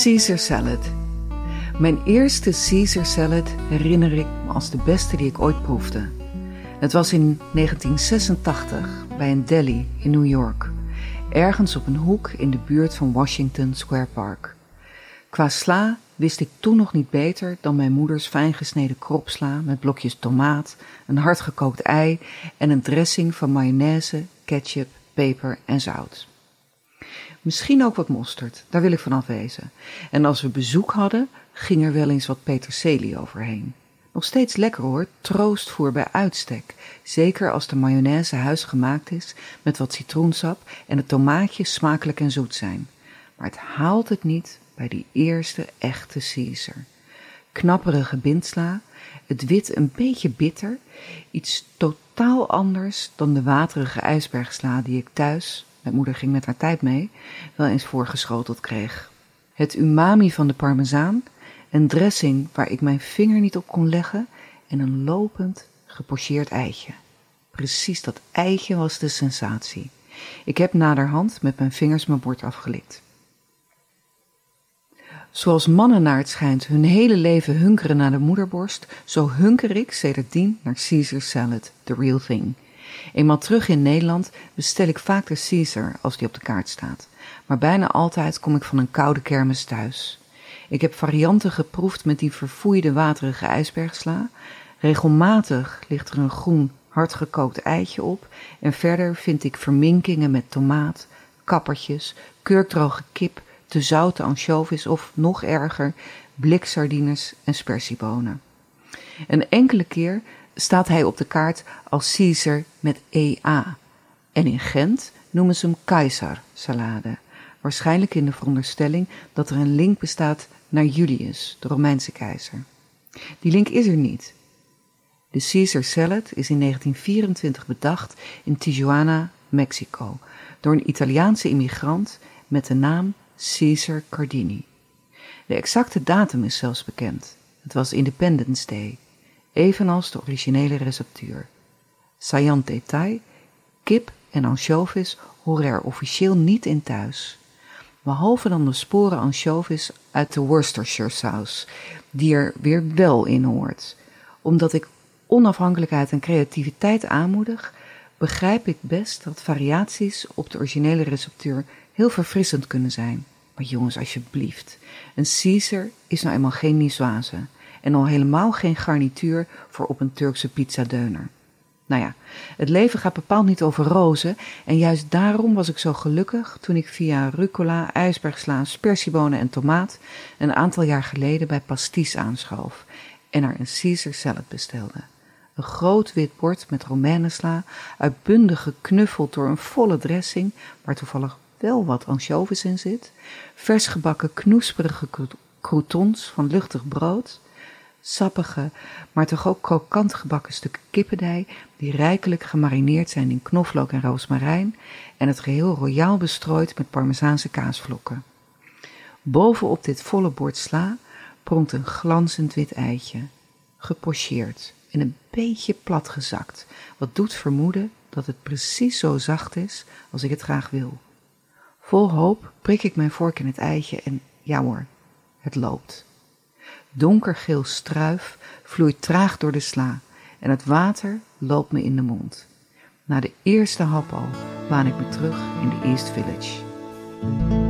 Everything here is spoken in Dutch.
Caesar salad. Mijn eerste Caesar salad herinner ik me als de beste die ik ooit proefde. Het was in 1986 bij een deli in New York, ergens op een hoek in de buurt van Washington Square Park. Qua sla wist ik toen nog niet beter dan mijn moeders fijngesneden kropsla met blokjes tomaat, een hardgekookt ei en een dressing van mayonaise, ketchup, peper en zout. Misschien ook wat mosterd, daar wil ik van afwezen. En als we bezoek hadden, ging er wel eens wat peterselie overheen. Nog steeds lekker hoor, troostvoer bij uitstek. Zeker als de mayonaise huisgemaakt is met wat citroensap en de tomaatjes smakelijk en zoet zijn. Maar het haalt het niet bij die eerste echte Caesar. Knapperige bindsla, het wit een beetje bitter, iets totaal anders dan de waterige ijsbergsla die ik thuis, mijn moeder ging met haar tijd mee, wel eens voorgeschoteld kreeg. Het umami van de parmezaan, een dressing waar ik mijn vinger niet op kon leggen en een lopend, gepocheerd eitje. Precies dat eitje was de sensatie. Ik heb naderhand met mijn vingers mijn bord afgelikt. Zoals mannen naar het schijnt hun hele leven hunkeren naar de moederborst, zo hunker ik sedertdien naar Caesar salad, the real thing. Eenmaal terug in Nederland bestel ik vaak de Caesar als die op de kaart staat, maar bijna altijd kom ik van een koude kermis thuis. Ik heb varianten geproefd met die verfoeide waterige ijsbergsla. Regelmatig ligt er een groen hardgekookt eitje op en verder vind ik verminkingen met tomaat, kappertjes, kurkdroge kip, te zoute anchovies of nog erger, bliksardines en spersiebonen. Een enkele keer staat hij op de kaart als Caesar met EA. En in Gent noemen ze hem Keizer salade. Waarschijnlijk in de veronderstelling dat er een link bestaat naar Julius, de Romeinse keizer. Die link is er niet. De Caesar salad is in 1924 bedacht in Tijuana, Mexico, door een Italiaanse immigrant met de naam Caesar Cardini. De exacte datum is zelfs bekend. Het was Independence Day, evenals de originele receptuur. Saillant detail, kip en anchovies horen er officieel niet in thuis. Behalve dan de sporen anchovies uit de Worcestershire saus, die er weer wel in hoort. Omdat ik onafhankelijkheid en creativiteit aanmoedig, begrijp ik best dat variaties op de originele receptuur heel verfrissend kunnen zijn. Maar jongens, alsjeblieft. Een Caesar is nou eenmaal geen niçoise. En al helemaal geen garnituur voor op een Turkse pizzadeuner. Nou ja, het leven gaat bepaald niet over rozen. En juist daarom was ik zo gelukkig toen ik via rucola, ijsbergsla, spersiebonen en tomaat een aantal jaar geleden bij Pastis aanschoof en er een Caesar salad bestelde. Een groot wit bord met romanesla, uitbundig geknuffeld door een volle dressing, waar toevallig wel wat anchovies in zit, vers gebakken knoesperige croutons van luchtig brood, sappige, maar toch ook krokant gebakken stukken kippendij die rijkelijk gemarineerd zijn in knoflook en roosmarijn en het geheel royaal bestrooid met parmezaanse kaasvlokken. Bovenop dit volle bord sla pronkt een glanzend wit eitje, gepocheerd en een beetje platgezakt, wat doet vermoeden dat het precies zo zacht is als ik het graag wil. Vol hoop prik ik mijn vork in het eitje en ja hoor, het loopt. Donkergeel struif vloeit traag door de sla en het water loopt me in de mond. Na de eerste hap al waan ik me terug in de East Village.